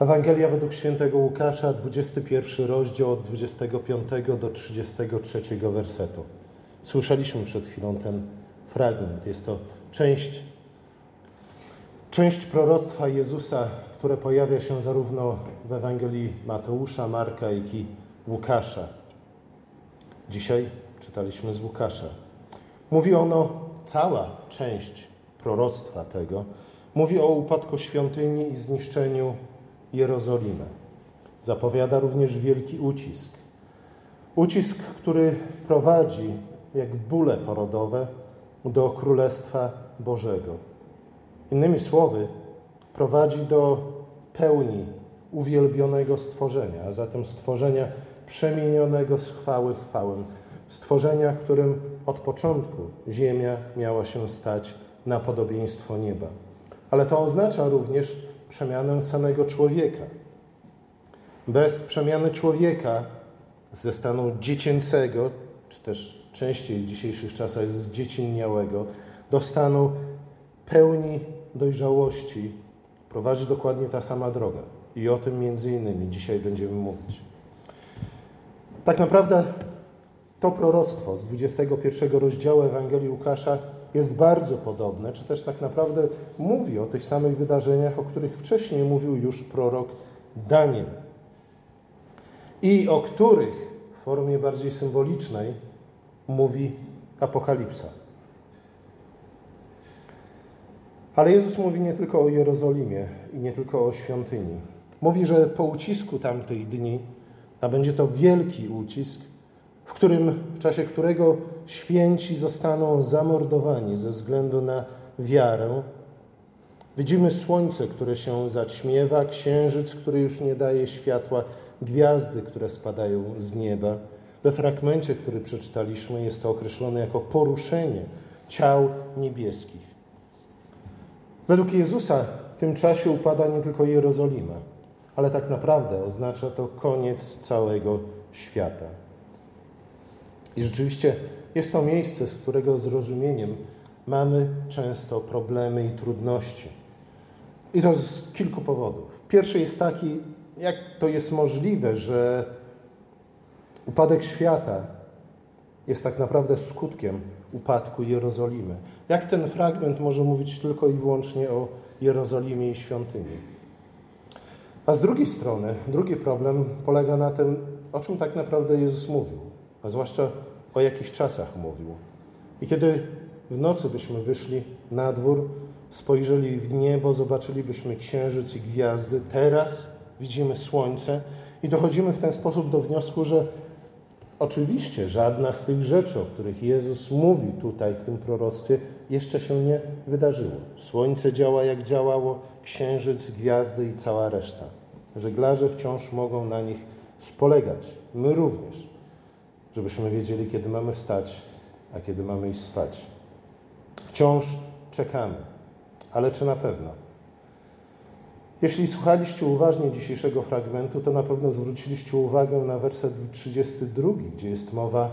Ewangelia według świętego Łukasza, 21 rozdział od 25 do 33 wersetu. Słyszeliśmy przed chwilą ten fragment. Jest to część, część proroctwa Jezusa, które pojawia się zarówno w Ewangelii Mateusza, Marka, jak i Łukasza. Dzisiaj czytaliśmy z Łukasza. Mówi ono, cała część proroctwa tego, mówi o upadku świątyni i zniszczeniu Jerozolimy. Zapowiada również wielki ucisk. Ucisk, który prowadzi, jak bóle porodowe, do Królestwa Bożego. Innymi słowy, prowadzi do pełni uwielbionego stworzenia, a zatem stworzenia przemienionego z chwały chwałę. Stworzenia, którym od początku ziemia miała się stać na podobieństwo nieba. Ale to oznacza również przemianę samego człowieka. Bez przemiany człowieka ze stanu dziecięcego, czy też częściej w dzisiejszych czasach z dziecięniałego, do stanu pełni dojrzałości prowadzi dokładnie ta sama droga. I o tym między innymi dzisiaj będziemy mówić. Tak naprawdę to proroctwo z 21 rozdziału Ewangelii Łukasza jest bardzo podobne, czy też tak naprawdę mówi o tych samych wydarzeniach, o których wcześniej mówił już prorok Daniel. I o których w formie bardziej symbolicznej mówi Apokalipsa. Ale Jezus mówi nie tylko o Jerozolimie i nie tylko o świątyni. Mówi, że po ucisku tamtych dni, a będzie to wielki ucisk, w którym w czasie którego święci zostaną zamordowani ze względu na wiarę. Widzimy słońce, które się zaćmiewa, księżyc, który już nie daje światła, gwiazdy, które spadają z nieba. We fragmencie, który przeczytaliśmy, jest to określone jako poruszenie ciał niebieskich. Według Jezusa w tym czasie upada nie tylko Jerozolima, ale tak naprawdę oznacza to koniec całego świata. I rzeczywiście jest to miejsce, z którego zrozumieniem mamy często problemy i trudności. I to z kilku powodów. Pierwszy jest taki, jak to jest możliwe, że upadek świata jest tak naprawdę skutkiem upadku Jerozolimy. Jak ten fragment może mówić tylko i wyłącznie o Jerozolimie i świątyni? A z drugiej strony, drugi problem polega na tym, o czym tak naprawdę Jezus mówił, a zwłaszcza o jakich czasach mówił. I kiedy w nocy byśmy wyszli na dwór, spojrzeli w niebo, zobaczylibyśmy księżyc i gwiazdy, teraz widzimy słońce i dochodzimy w ten sposób do wniosku, że oczywiście żadna z tych rzeczy, o których Jezus mówi tutaj w tym proroctwie, jeszcze się nie wydarzyło. Słońce działa jak działało, księżyc, gwiazdy i cała reszta. Żeglarze wciąż mogą na nich spolegać. My również żebyśmy wiedzieli, kiedy mamy wstać, a kiedy mamy iść spać. Wciąż czekamy, ale czy na pewno? Jeśli słuchaliście uważnie dzisiejszego fragmentu, to na pewno zwróciliście uwagę na werset 32, gdzie jest mowa: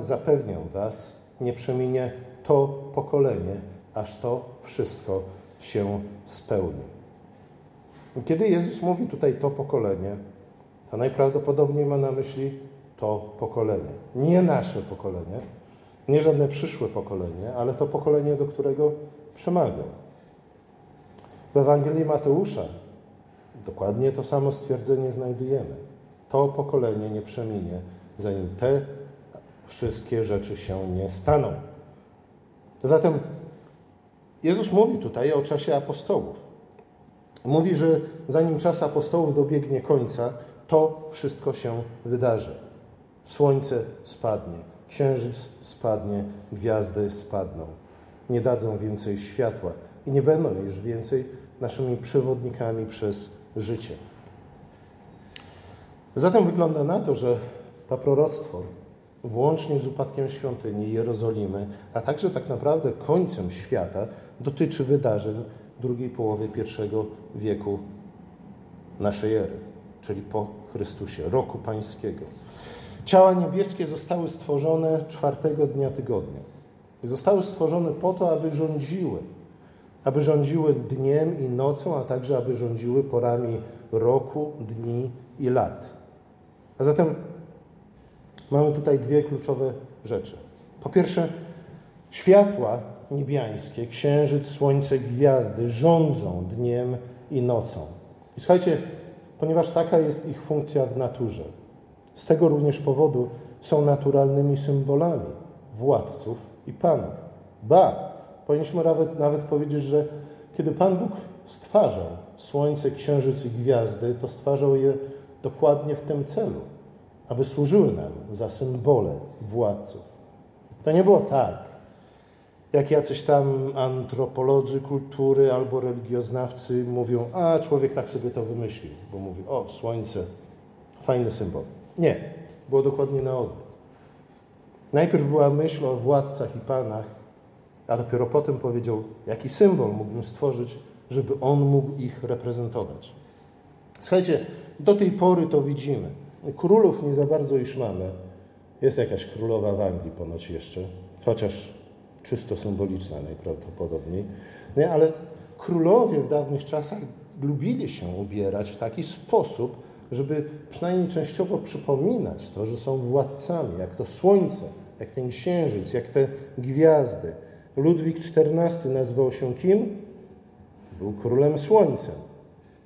Zapewniam Was, nie przeminie to pokolenie, aż to wszystko się spełni. Kiedy Jezus mówi tutaj to pokolenie, to najprawdopodobniej ma na myśli to pokolenie. Nie nasze pokolenie, nie żadne przyszłe pokolenie, ale to pokolenie, do którego przemawiał. W Ewangelii Mateusza dokładnie to samo stwierdzenie znajdujemy. To pokolenie nie przeminie, zanim te wszystkie rzeczy się nie staną. Zatem Jezus mówi tutaj o czasie apostołów. Mówi, że zanim czas apostołów dobiegnie końca, to wszystko się wydarzy. Słońce spadnie, księżyc spadnie, gwiazdy spadną. Nie dadzą więcej światła i nie będą już więcej naszymi przewodnikami przez życie. Zatem wygląda na to, że to proroctwo, włącznie z upadkiem świątyni Jerozolimy, a także tak naprawdę końcem świata, dotyczy wydarzeń drugiej połowy I wieku naszej ery, czyli po Chrystusie, roku Pańskiego. Ciała niebieskie zostały stworzone czwartego dnia tygodnia. Zostały stworzone po to, aby rządziły aby rządziły dniem i nocą, a także aby rządziły porami roku, dni i lat. A zatem mamy tutaj dwie kluczowe rzeczy. Po pierwsze, światła niebiańskie, księżyc, słońce, gwiazdy rządzą dniem i nocą. I słuchajcie, ponieważ taka jest ich funkcja w naturze, z tego również powodu są naturalnymi symbolami władców i panów. Ba, powinniśmy nawet, nawet powiedzieć, że kiedy Pan Bóg stwarzał słońce, księżyc i gwiazdy, to stwarzał je dokładnie w tym celu, aby służyły nam za symbole władców. To nie było tak, jak jacyś tam antropolodzy kultury albo religioznawcy mówią, a człowiek tak sobie to wymyślił, bo mówi, o, słońce, fajny symbol. Nie, było dokładnie na odwrót. Najpierw była myśl o władcach i panach, a dopiero potem powiedział, jaki symbol mógłbym stworzyć, żeby on mógł ich reprezentować. Słuchajcie, do tej pory to widzimy. Królów nie za bardzo już mamy. Jest jakaś królowa w Anglii ponoć jeszcze, chociaż czysto symboliczna najprawdopodobniej. Nie, ale królowie w dawnych czasach lubili się ubierać w taki sposób, żeby przynajmniej częściowo przypominać to, że są władcami, jak to słońce, jak ten księżyc, jak te gwiazdy. Ludwik XIV nazywał się kim? Był królem słońcem.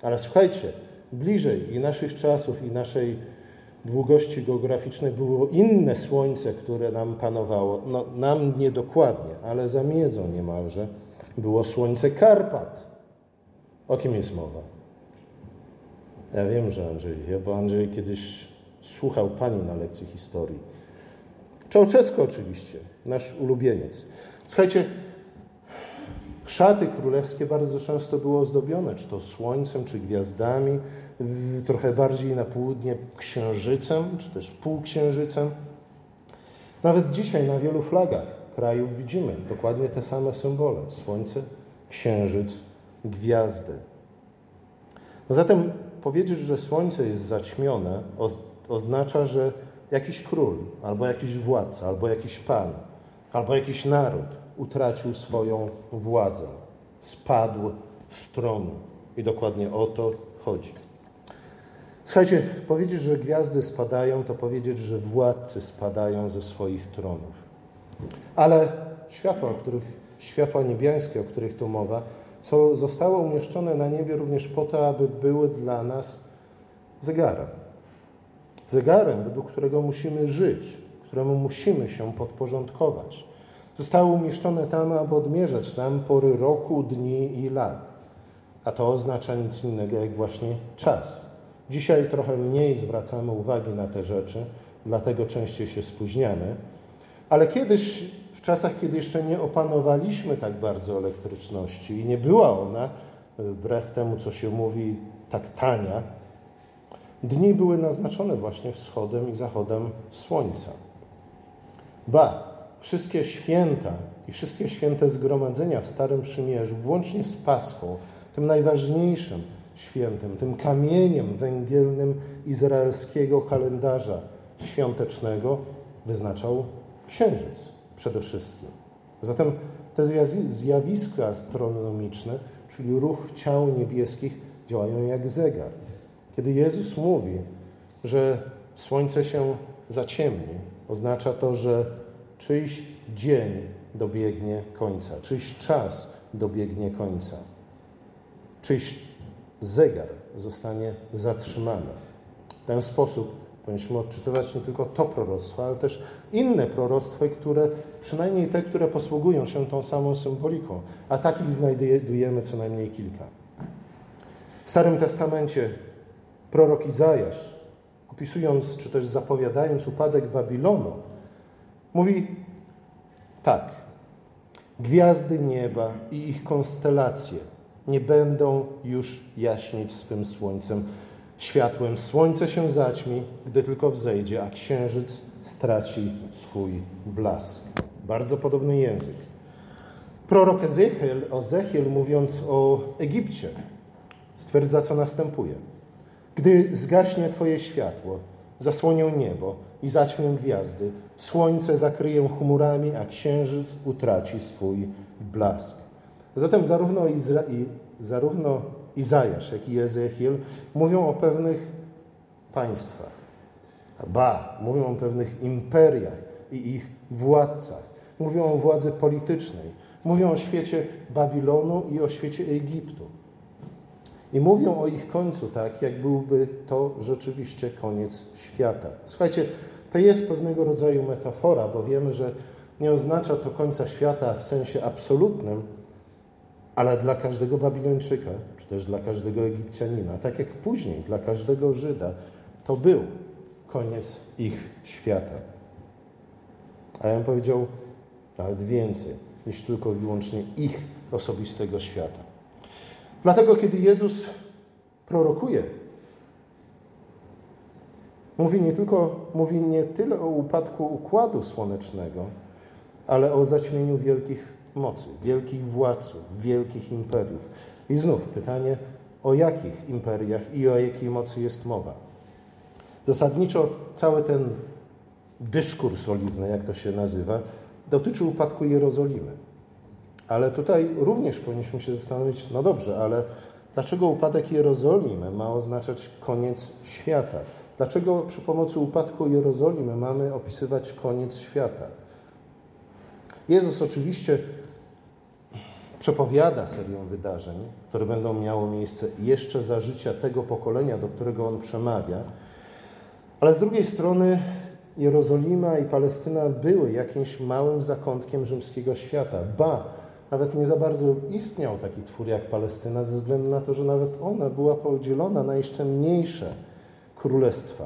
Ale słuchajcie, bliżej i naszych czasów, i naszej długości geograficznej było inne słońce, które nam panowało. No, nam niedokładnie, ale za miedzą niemalże. Było słońce Karpat. O kim jest mowa? Ja wiem, że Andrzej wie, bo Andrzej kiedyś słuchał pani na lekcji historii. Czałczewsko oczywiście, nasz ulubieniec. Słuchajcie, szaty królewskie bardzo często były ozdobione, czy to słońcem, czy gwiazdami, trochę bardziej na południe księżycem, czy też półksiężycem. Nawet dzisiaj na wielu flagach krajów widzimy dokładnie te same symbole: słońce, księżyc, gwiazdy. Zatem powiedzieć, że słońce jest zaćmione, oznacza, że jakiś król, albo jakiś władca, albo jakiś pan, albo jakiś naród utracił swoją władzę, spadł z tronu. I dokładnie o to chodzi. Słuchajcie, powiedzieć, że gwiazdy spadają, to powiedzieć, że władcy spadają ze swoich tronów. Ale światła, o których, światła niebiańskie, o których tu mowa, są, zostały umieszczone na niebie również po to, aby były dla nas zegarem. Zegarem, według którego musimy żyć, któremu musimy się podporządkować. Zostały umieszczone tam, aby odmierzać nam pory roku, dni i lat. A to oznacza nic innego jak właśnie czas. Dzisiaj trochę mniej zwracamy uwagi na te rzeczy, dlatego częściej się spóźniamy. Ale kiedyś, w czasach, kiedy jeszcze nie opanowaliśmy tak bardzo elektryczności i nie była ona, wbrew temu, co się mówi, tak tania, dni były naznaczone właśnie wschodem i zachodem słońca. Ba, wszystkie święta i wszystkie święte zgromadzenia w Starym Przymierzu, włącznie z Paschą, tym najważniejszym, świętym, tym kamieniem węgielnym izraelskiego kalendarza świątecznego wyznaczał księżyc przede wszystkim. Zatem te zjawiska astronomiczne, czyli ruch ciał niebieskich, działają jak zegar. Kiedy Jezus mówi, że słońce się zaciemni, oznacza to, że czyjś dzień dobiegnie końca, czyjś czas dobiegnie końca, czyjś zegar zostanie zatrzymany. W ten sposób powinniśmy odczytywać nie tylko to proroctwo, ale też inne proroctwa, które, przynajmniej te, które posługują się tą samą symboliką, a takich znajdujemy co najmniej kilka. W Starym Testamencie prorok Izajasz, opisując czy też zapowiadając upadek Babilonu, mówi tak: Gwiazdy nieba i ich konstelacje nie będą już jaśnić swym słońcem. Światłem słońce się zaćmi, gdy tylko wzejdzie, a księżyc straci swój blask. Bardzo podobny język. Prorok Ezechiel, Ezechiel mówiąc o Egipcie, stwierdza, co następuje. Gdy zgaśnie Twoje światło, zasłonię niebo i zaćmię gwiazdy, słońce zakryję chmurami, a księżyc utraci swój blask. Zatem zarówno, Izra i, zarówno Izajasz, jak i Ezechiel mówią o pewnych państwach. Ba, mówią o pewnych imperiach i ich władcach. Mówią o władzy politycznej. Mówią o świecie Babilonu i o świecie Egiptu. I mówią o ich końcu tak, jak byłby to rzeczywiście koniec świata. Słuchajcie, to jest pewnego rodzaju metafora, bo wiemy, że nie oznacza to końca świata w sensie absolutnym, ale dla każdego Babilończyka, czy też dla każdego Egipcjanina, tak jak później dla każdego Żyda, to był koniec ich świata. A ja bym powiedział nawet więcej niż tylko i wyłącznie ich osobistego świata. Dlatego, kiedy Jezus prorokuje, mówi nie, tylko, mówi nie tyle o upadku układu słonecznego, ale o zaćmieniu wielkich mocy, wielkich władców, wielkich imperiów. I znów pytanie, o jakich imperiach i o jakiej mocy jest mowa. Zasadniczo cały ten dyskurs oliwny, jak to się nazywa, dotyczy upadku Jerozolimy. Ale tutaj również powinniśmy się zastanowić, no dobrze, ale dlaczego upadek Jerozolimy ma oznaczać koniec świata? Dlaczego przy pomocy upadku Jerozolimy mamy opisywać koniec świata? Jezus oczywiście przepowiada serię wydarzeń, które będą miały miejsce jeszcze za życia tego pokolenia, do którego on przemawia, ale z drugiej strony Jerozolima i Palestyna były jakimś małym zakątkiem rzymskiego świata. Ba, nawet nie za bardzo istniał taki twór jak Palestyna, ze względu na to, że nawet ona była podzielona na jeszcze mniejsze królestwa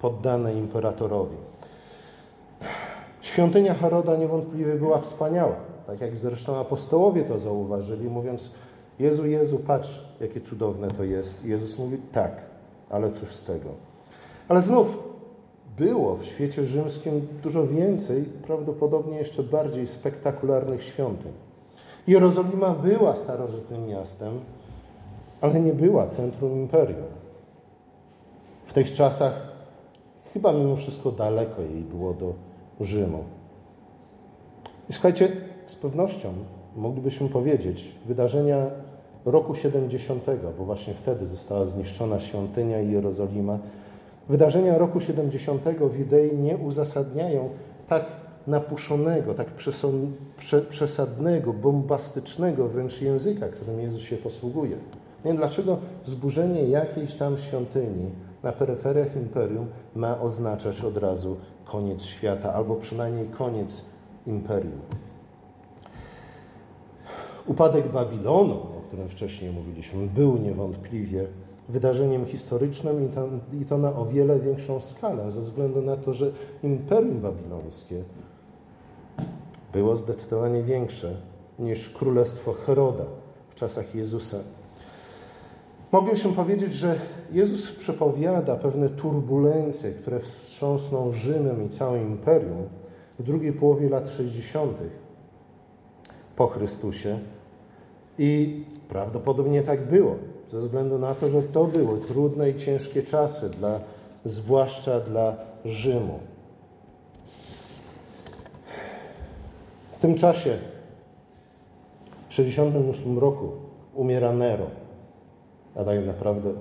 poddane imperatorowi. Świątynia Heroda niewątpliwie była wspaniała, tak jak zresztą apostołowie to zauważyli, mówiąc: Jezu, Jezu, patrz, jakie cudowne to jest. I Jezus mówi: Tak, ale cóż z tego. Ale znów było w świecie rzymskim dużo więcej, prawdopodobnie jeszcze bardziej spektakularnych świątyń. Jerozolima była starożytnym miastem, ale nie była centrum imperium. W tych czasach chyba mimo wszystko daleko jej było do Rzymu. I słuchajcie, z pewnością moglibyśmy powiedzieć, wydarzenia roku 70, bo właśnie wtedy została zniszczona świątynia i Jerozolima, wydarzenia roku 70 w Judei nie uzasadniają tak napuszonego, tak przesadnego, bombastycznego wręcz języka, którym Jezus się posługuje. Nie dlaczego zburzenie jakiejś tam świątyni na peryferiach imperium ma oznaczać od razu koniec świata, albo przynajmniej koniec imperium. Upadek Babilonu, o którym wcześniej mówiliśmy, był niewątpliwie wydarzeniem historycznym i to, na o wiele większą skalę, ze względu na to, że imperium babilońskie było zdecydowanie większe niż królestwo Heroda w czasach Jezusa. Moglibyśmy powiedzieć, że Jezus przepowiada pewne turbulencje, które wstrząsną Rzymem i całym imperium w drugiej połowie lat 60. po Chrystusie. I prawdopodobnie tak było, ze względu na to, że to były trudne i ciężkie czasy, dla, zwłaszcza dla Rzymu. W tym czasie, w 68 roku, umiera Nero a tak naprawdę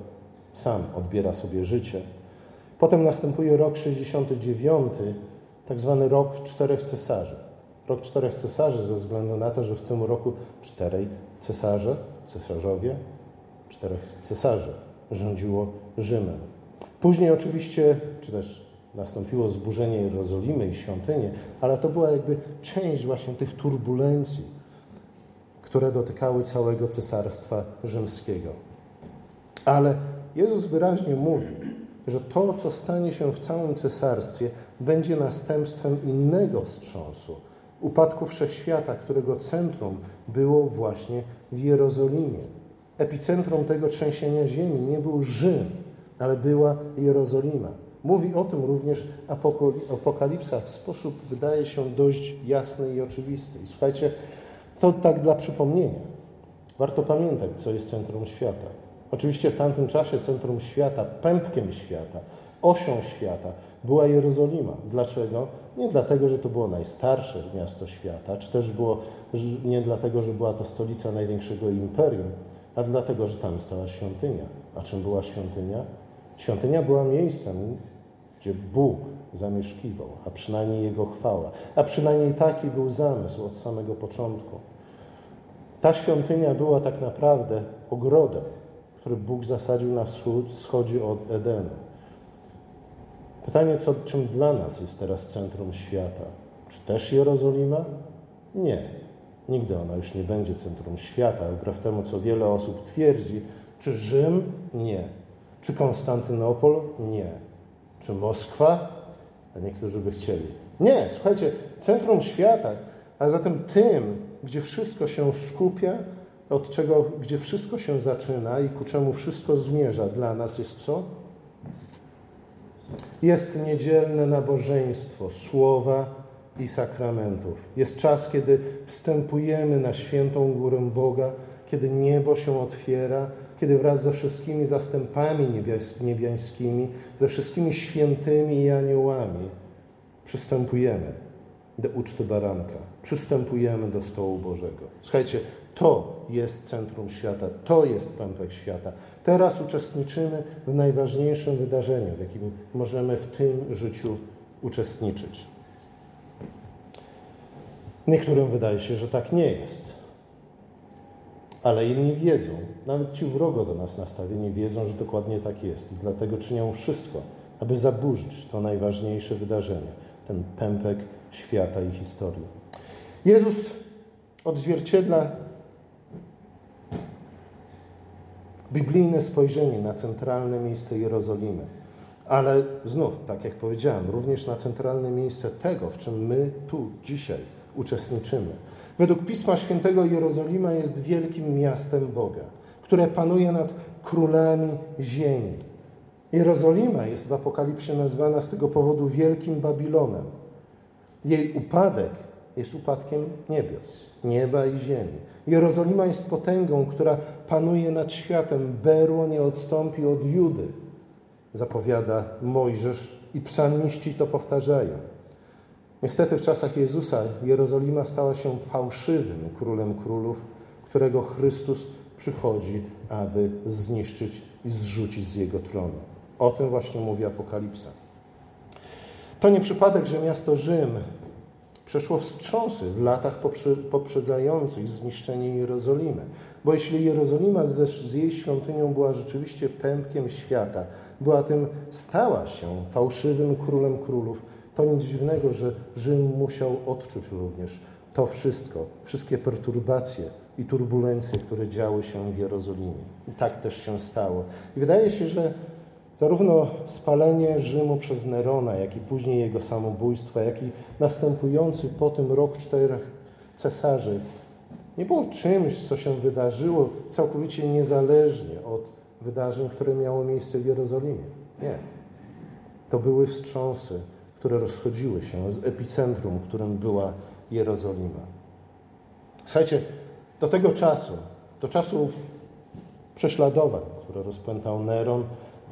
sam odbiera sobie życie. Potem następuje rok 69, tak zwany rok czterech cesarzy. Rok czterech cesarzy ze względu na to, że w tym roku czterej cesarze, cesarzowie, czterech cesarzy rządziło Rzymem. Później oczywiście, czy też nastąpiło zburzenie Jerozolimy i świątyni, ale to była jakby część właśnie tych turbulencji, które dotykały całego cesarstwa rzymskiego. Ale Jezus wyraźnie mówi, że to, co stanie się w całym cesarstwie, będzie następstwem innego wstrząsu, upadku wszechświata, którego centrum było właśnie w Jerozolimie. Epicentrum tego trzęsienia ziemi nie był Rzym, ale była Jerozolima. Mówi o tym również Apokalipsa w sposób, wydaje się, dość jasny i oczywisty. I słuchajcie, to tak dla przypomnienia. Warto pamiętać, co jest centrum świata. Oczywiście w tamtym czasie centrum świata, pępkiem świata Osią świata była Jerozolima. Dlaczego? Nie dlatego, że to było najstarsze miasto świata, czy też było nie dlatego, że była to stolica największego imperium, a dlatego, że tam stała świątynia. A czym była świątynia? Świątynia była miejscem, gdzie Bóg zamieszkiwał, a przynajmniej Jego chwała. A przynajmniej taki był zamysł od samego początku. Ta świątynia była tak naprawdę ogrodem, który Bóg zasadził na wschodzie od Edenu. Pytanie, co, czym dla nas jest teraz centrum świata? Czy też Jerozolima? Nie. Nigdy ona już nie będzie centrum świata, wbrew temu, co wiele osób twierdzi. Czy Rzym? Nie. Czy Konstantynopol? Nie. Czy Moskwa? A niektórzy by chcieli. Nie, słuchajcie, centrum świata, a zatem tym, gdzie wszystko się skupia, od czego, gdzie wszystko się zaczyna i ku czemu wszystko zmierza, dla nas jest co? Jest niedzielne nabożeństwo, słowa i sakramentów. Jest czas, kiedy wstępujemy na świętą górę Boga, kiedy niebo się otwiera, kiedy wraz ze wszystkimi zastępami niebiańskimi, ze wszystkimi świętymi i aniołami przystępujemy do uczty baranka, przystępujemy do stołu Bożego. Słuchajcie, to jest centrum świata, to jest pępek świata. Teraz uczestniczymy w najważniejszym wydarzeniu, w jakim możemy w tym życiu uczestniczyć. Niektórym wydaje się, że tak nie jest. Ale inni wiedzą, nawet ci wrogo do nas nastawieni wiedzą, że dokładnie tak jest i dlatego czynią wszystko, aby zaburzyć to najważniejsze wydarzenie, ten pępek świata i historii. Jezus odzwierciedla biblijne spojrzenie na centralne miejsce Jerozolimy. Ale znów, tak jak powiedziałem, również na centralne miejsce tego, w czym my tu dzisiaj uczestniczymy. Według Pisma Świętego Jerozolima jest wielkim miastem Boga, które panuje nad królami ziemi. Jerozolima jest w Apokalipsie nazwana z tego powodu Wielkim Babilonem. Jej upadek jest upadkiem niebios, nieba i ziemi. Jerozolima jest potęgą, która panuje nad światem. Berło nie odstąpi od Judy, zapowiada Mojżesz i psalmiści to powtarzają. Niestety w czasach Jezusa Jerozolima stała się fałszywym królem królów, którego Chrystus przychodzi, aby zniszczyć i zrzucić z jego tronu. O tym właśnie mówi Apokalipsa. To nie przypadek, że miasto Rzym przeszło wstrząsy w latach poprzedzających zniszczenie Jerozolimy. Bo jeśli Jerozolima z, jej świątynią była rzeczywiście pępkiem świata, była tym, stała się fałszywym królem królów, to nic dziwnego, że Rzym musiał odczuć również to wszystko, wszystkie perturbacje i turbulencje, które działy się w Jerozolimie. I tak też się stało. I wydaje się, że Zarówno spalenie Rzymu przez Nerona, jak i później jego samobójstwa, jak i następujący po tym rok czterech cesarzy nie było czymś, co się wydarzyło całkowicie niezależnie od wydarzeń, które miało miejsce w Jerozolimie. Nie. To były wstrząsy, które rozchodziły się z epicentrum, którym była Jerozolima. Słuchajcie, do tego czasu, do czasów prześladowań, które rozpętał Neron,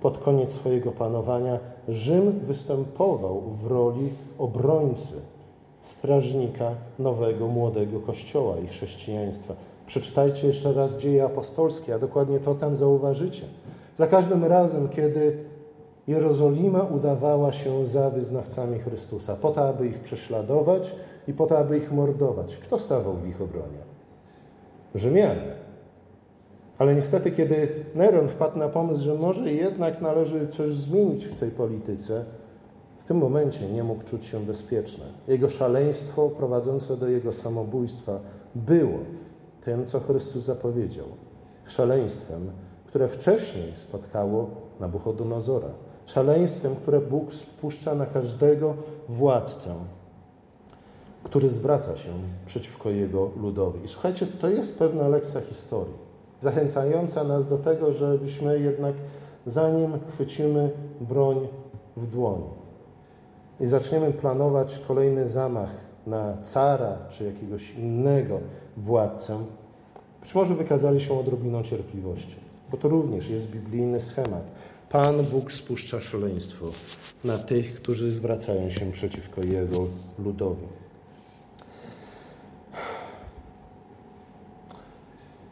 pod koniec swojego panowania Rzym występował w roli obrońcy, strażnika nowego, młodego kościoła i chrześcijaństwa. Przeczytajcie jeszcze raz dzieje apostolskie, a dokładnie to tam zauważycie. Za każdym razem, kiedy Jerozolima udawała się za wyznawcami Chrystusa, po to, aby ich prześladować i po to, aby ich mordować. Kto stawał w ich obronie? Rzymianie. Ale niestety, kiedy Neron wpadł na pomysł, że może jednak należy coś zmienić w tej polityce, w tym momencie nie mógł czuć się bezpieczny. Jego szaleństwo prowadzące do jego samobójstwa było tym, co Chrystus zapowiedział. Szaleństwem, które wcześniej spotkało Nabuchodonozora. Szaleństwem, które Bóg spuszcza na każdego władcę, który zwraca się przeciwko jego ludowi. I słuchajcie, to jest pewna lekcja historii zachęcająca nas do tego, żebyśmy jednak zanim chwycimy broń w dłoni i zaczniemy planować kolejny zamach na cara czy jakiegoś innego władcę, być może wykazali się odrobiną cierpliwości. bo to również jest biblijny schemat. Pan Bóg spuszcza szaleństwo na tych, którzy zwracają się przeciwko Jego ludowi.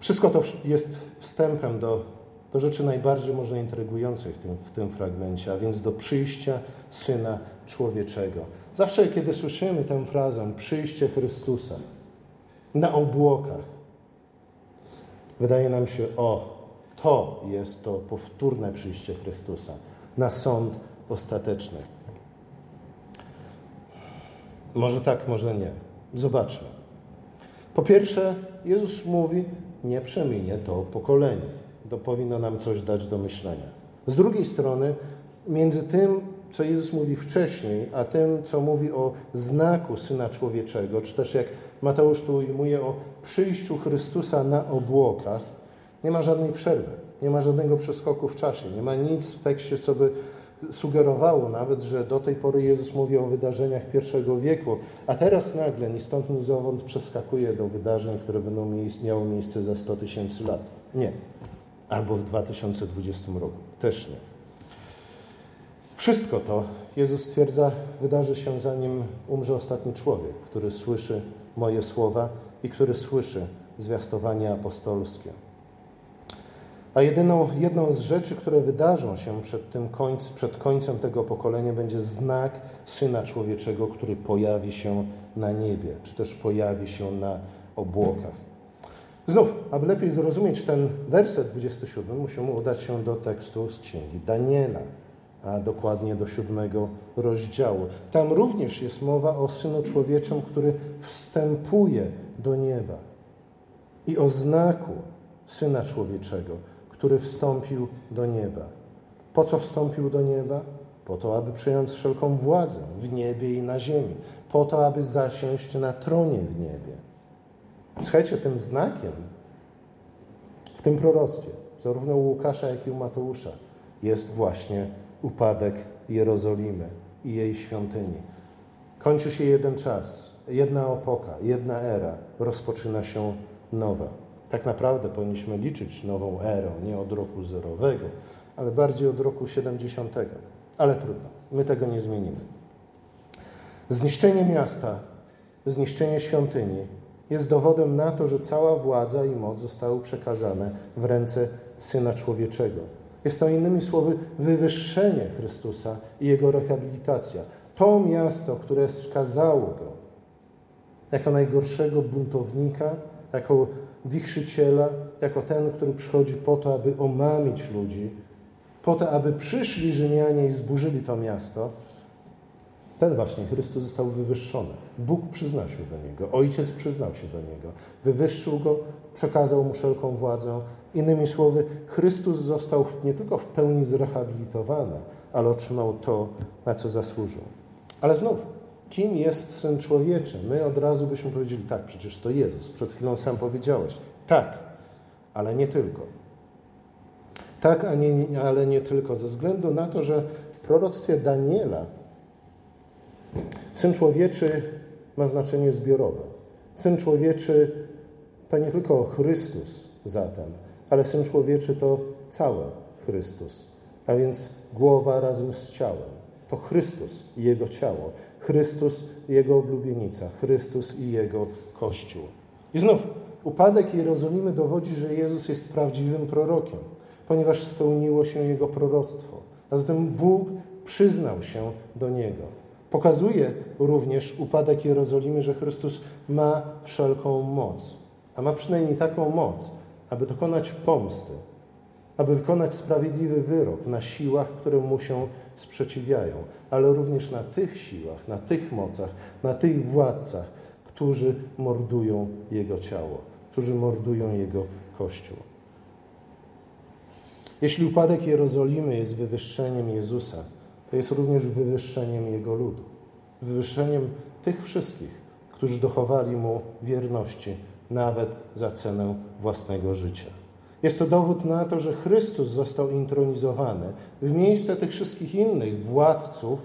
Wszystko to jest wstępem do, do rzeczy najbardziej może intrygującej w tym, w tym fragmencie, a więc do przyjścia Syna Człowieczego. Zawsze, kiedy słyszymy tę frazę przyjście Chrystusa na obłokach, wydaje nam się, o, to jest to powtórne przyjście Chrystusa na sąd ostateczny. Może tak, może nie. Zobaczmy. Po pierwsze, Jezus mówi, nie przeminie to pokolenie. To powinno nam coś dać do myślenia. Z drugiej strony, między tym, co Jezus mówi wcześniej, a tym, co mówi o znaku Syna Człowieczego, czy też jak Mateusz tu ujmuje o przyjściu Chrystusa na obłokach, nie ma żadnej przerwy, nie ma żadnego przeskoku w czasie, nie ma nic w tekście, co by sugerowało nawet, że do tej pory Jezus mówi o wydarzeniach pierwszego wieku, a teraz nagle ni stąd ni zowąd przeskakuje do wydarzeń, które będą miały miejsce za 100 tysięcy lat. Nie. Albo w 2020 roku. Też nie. Wszystko to, Jezus stwierdza, wydarzy się zanim umrze ostatni człowiek, który słyszy moje słowa i który słyszy zwiastowanie apostolskie. A jedyną, jedną z rzeczy, które wydarzą się przed, tym końc, przed końcem tego pokolenia, będzie znak Syna Człowieczego, który pojawi się na niebie, czy też pojawi się na obłokach. Znów, aby lepiej zrozumieć ten werset 27, musimy udać się do tekstu z księgi Daniela, a dokładnie do siódmego rozdziału. Tam również jest mowa o Synu Człowieczym, który wstępuje do nieba i o znaku Syna Człowieczego który wstąpił do nieba. Po co wstąpił do nieba? Po to, aby przejąć wszelką władzę w niebie i na ziemi. Po to, aby zasiąść na tronie w niebie. Słuchajcie, tym znakiem w tym proroctwie, zarówno u Łukasza, jak i u Mateusza, jest właśnie upadek Jerozolimy i jej świątyni. Kończy się jeden czas, jedna epoka, jedna era, rozpoczyna się nowa. Tak naprawdę powinniśmy liczyć nową erę nie od roku zerowego, ale bardziej od roku 70. Ale trudno, my tego nie zmienimy. Zniszczenie miasta, zniszczenie świątyni jest dowodem na to, że cała władza i moc zostały przekazane w ręce Syna Człowieczego. Jest to innymi słowy wywyższenie Chrystusa i Jego rehabilitacja. To miasto, które skazało Go jako najgorszego buntownika, jako wichrzyciela, jako ten, który przychodzi po to, aby omamić ludzi, po to, aby przyszli Rzymianie i zburzyli to miasto, ten właśnie Chrystus został wywyższony. Bóg przyznał się do Niego, Ojciec przyznał się do Niego, wywyższył Go, przekazał Mu wszelką władzę. Innymi słowy, Chrystus został nie tylko w pełni zrehabilitowany, ale otrzymał to, na co zasłużył. Ale znów, Kim jest Syn Człowieczy? My od razu byśmy powiedzieli, tak, przecież to Jezus. Przed chwilą sam powiedziałeś. Tak, ale nie tylko. Tak, a nie, ale nie tylko. Ze względu na to, że w proroctwie Daniela Syn Człowieczy ma znaczenie zbiorowe. Syn Człowieczy to nie tylko Chrystus zatem, ale Syn Człowieczy to cały Chrystus, a więc głowa razem z ciałem to Chrystus i Jego ciało, Chrystus i Jego oblubienica, Chrystus i Jego Kościół. I znów, upadek Jerozolimy dowodzi, że Jezus jest prawdziwym prorokiem, ponieważ spełniło się Jego proroctwo. A zatem Bóg przyznał się do Niego. Pokazuje również upadek Jerozolimy, że Chrystus ma wszelką moc, a ma przynajmniej taką moc, aby dokonać pomsty, aby wykonać sprawiedliwy wyrok na siłach, które mu się sprzeciwiają, ale również na tych siłach, na tych mocach, na tych władcach, którzy mordują Jego ciało, którzy mordują Jego Kościół. Jeśli upadek Jerozolimy jest wywyższeniem Jezusa, to jest również wywyższeniem Jego ludu, wywyższeniem tych wszystkich, którzy dochowali Mu wierności, nawet za cenę własnego życia. Jest to dowód na to, że Chrystus został intronizowany w miejsce tych wszystkich innych władców,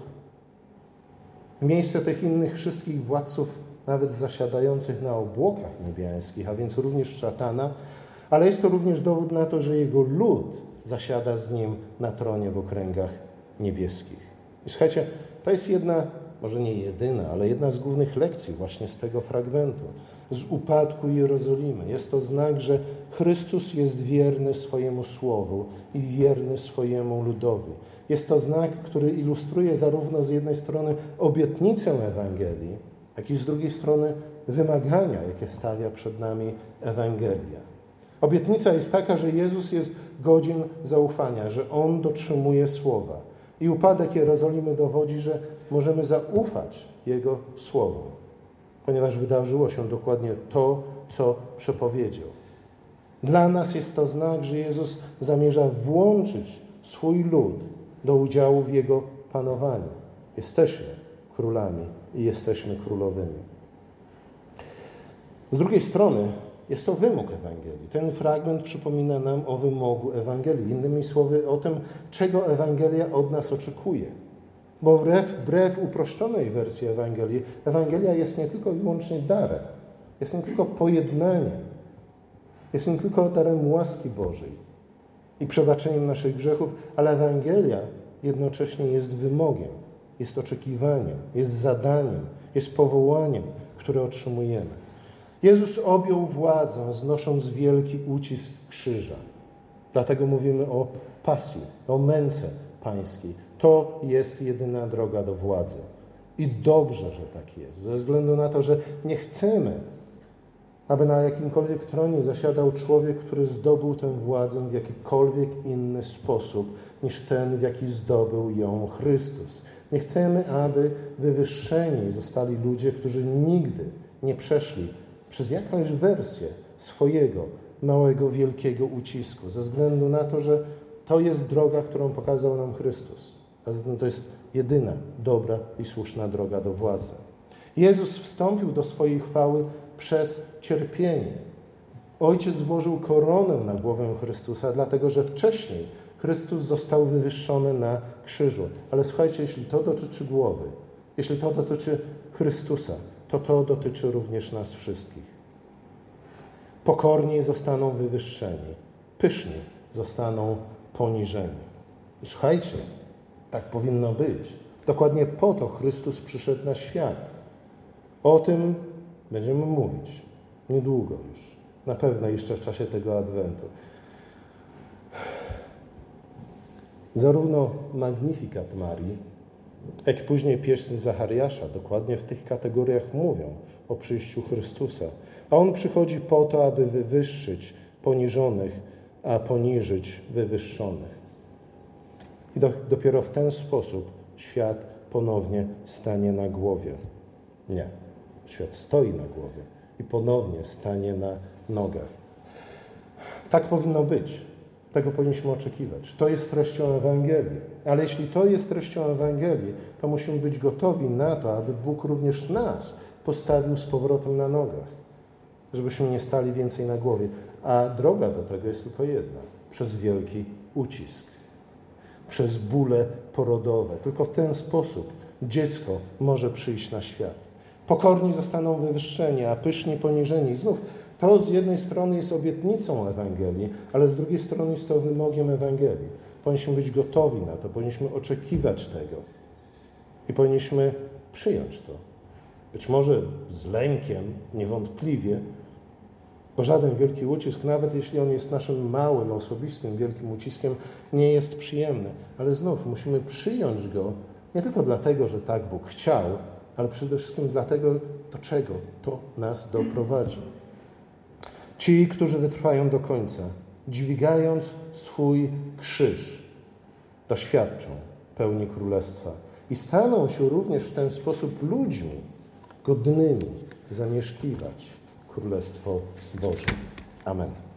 w miejsce tych innych wszystkich władców, nawet zasiadających na obłokach niebiańskich, a więc również szatana, ale jest to również dowód na to, że Jego lud zasiada z Nim na tronie w okręgach niebieskich. I słuchajcie, to jest jedna, może nie jedyna, ale jedna z głównych lekcji właśnie z tego fragmentu, z upadku Jerozolimy. Jest to znak, że Chrystus jest wierny swojemu słowu i wierny swojemu ludowi. Jest to znak, który ilustruje zarówno z jednej strony obietnicę Ewangelii, jak i z drugiej strony wymagania, jakie stawia przed nami Ewangelia. Obietnica jest taka, że Jezus jest godzien zaufania, że On dotrzymuje słowa. I upadek Jerozolimy dowodzi, że możemy zaufać Jego słowom, ponieważ wydarzyło się dokładnie to, co przepowiedział. Dla nas jest to znak, że Jezus zamierza włączyć swój lud do udziału w Jego panowaniu. Jesteśmy królami i jesteśmy królowymi. Z drugiej strony jest to wymóg Ewangelii. Ten fragment przypomina nam o wymogu Ewangelii. Innymi słowy, o tym, czego Ewangelia od nas oczekuje. Bo wbrew, wbrew uproszczonej wersji Ewangelii, Ewangelia jest nie tylko i wyłącznie darem, jest nie tylko pojednaniem, jest nie tylko darem łaski Bożej i przebaczeniem naszych grzechów, ale Ewangelia jednocześnie jest wymogiem, jest oczekiwaniem, jest zadaniem, jest powołaniem, które otrzymujemy. Jezus objął władzę, znosząc wielki ucisk krzyża. Dlatego mówimy o pasji, o męce pańskiej. To jest jedyna droga do władzy. I dobrze, że tak jest, ze względu na to, że nie chcemy, aby na jakimkolwiek tronie zasiadał człowiek, który zdobył tę władzę w jakikolwiek inny sposób niż ten, w jaki zdobył ją Chrystus. Nie chcemy, aby wywyższeni zostali ludzie, którzy nigdy nie przeszli przez jakąś wersję swojego małego, wielkiego ucisku, ze względu na to, że to jest droga, którą pokazał nam Chrystus. A zatem to jest jedyna dobra i słuszna droga do władzy. Jezus wstąpił do swojej chwały przez cierpienie. Ojciec włożył koronę na głowę Chrystusa, dlatego że wcześniej Chrystus został wywyższony na krzyżu. Ale słuchajcie, jeśli to dotyczy głowy, jeśli to dotyczy Chrystusa, to to dotyczy również nas wszystkich. Pokorni zostaną wywyższeni, pyszni zostaną poniżeni. I słuchajcie, tak powinno być. Dokładnie po to Chrystus przyszedł na świat. O tym będziemy mówić niedługo już, na pewno jeszcze w czasie tego adwentu. Zarówno Magnifikat Marii, jak później pieśń Zachariasza, dokładnie w tych kategoriach mówią o przyjściu Chrystusa. A On przychodzi po to, aby wywyższyć poniżonych, a poniżyć wywyższonych. I do, dopiero w ten sposób świat ponownie stanie na głowie. Nie, świat stoi na głowie i ponownie stanie na nogach. Tak powinno być. Tego powinniśmy oczekiwać. To jest treścią Ewangelii. Ale jeśli to jest treścią Ewangelii, to musimy być gotowi na to, aby Bóg również nas postawił z powrotem na nogach, żebyśmy nie stali więcej na głowie. A droga do tego jest tylko jedna przez wielki ucisk, przez bóle porodowe. Tylko w ten sposób dziecko może przyjść na świat. Pokorni zostaną wywyższeni, a pyszni poniżeni. Znów to z jednej strony jest obietnicą Ewangelii, ale z drugiej strony jest to wymogiem Ewangelii. Powinniśmy być gotowi na to, powinniśmy oczekiwać tego i powinniśmy przyjąć to. Być może z lękiem, niewątpliwie, bo żaden wielki ucisk, nawet jeśli on jest naszym małym, osobistym, wielkim uciskiem, nie jest przyjemny. Ale znów musimy przyjąć go nie tylko dlatego, że tak Bóg chciał, ale przede wszystkim dlatego, do czego to nas doprowadzi. Ci, którzy wytrwają do końca, dźwigając swój krzyż, doświadczą pełni królestwa i staną się również w ten sposób ludźmi godnymi zamieszkiwać Królestwo Boże. Amen.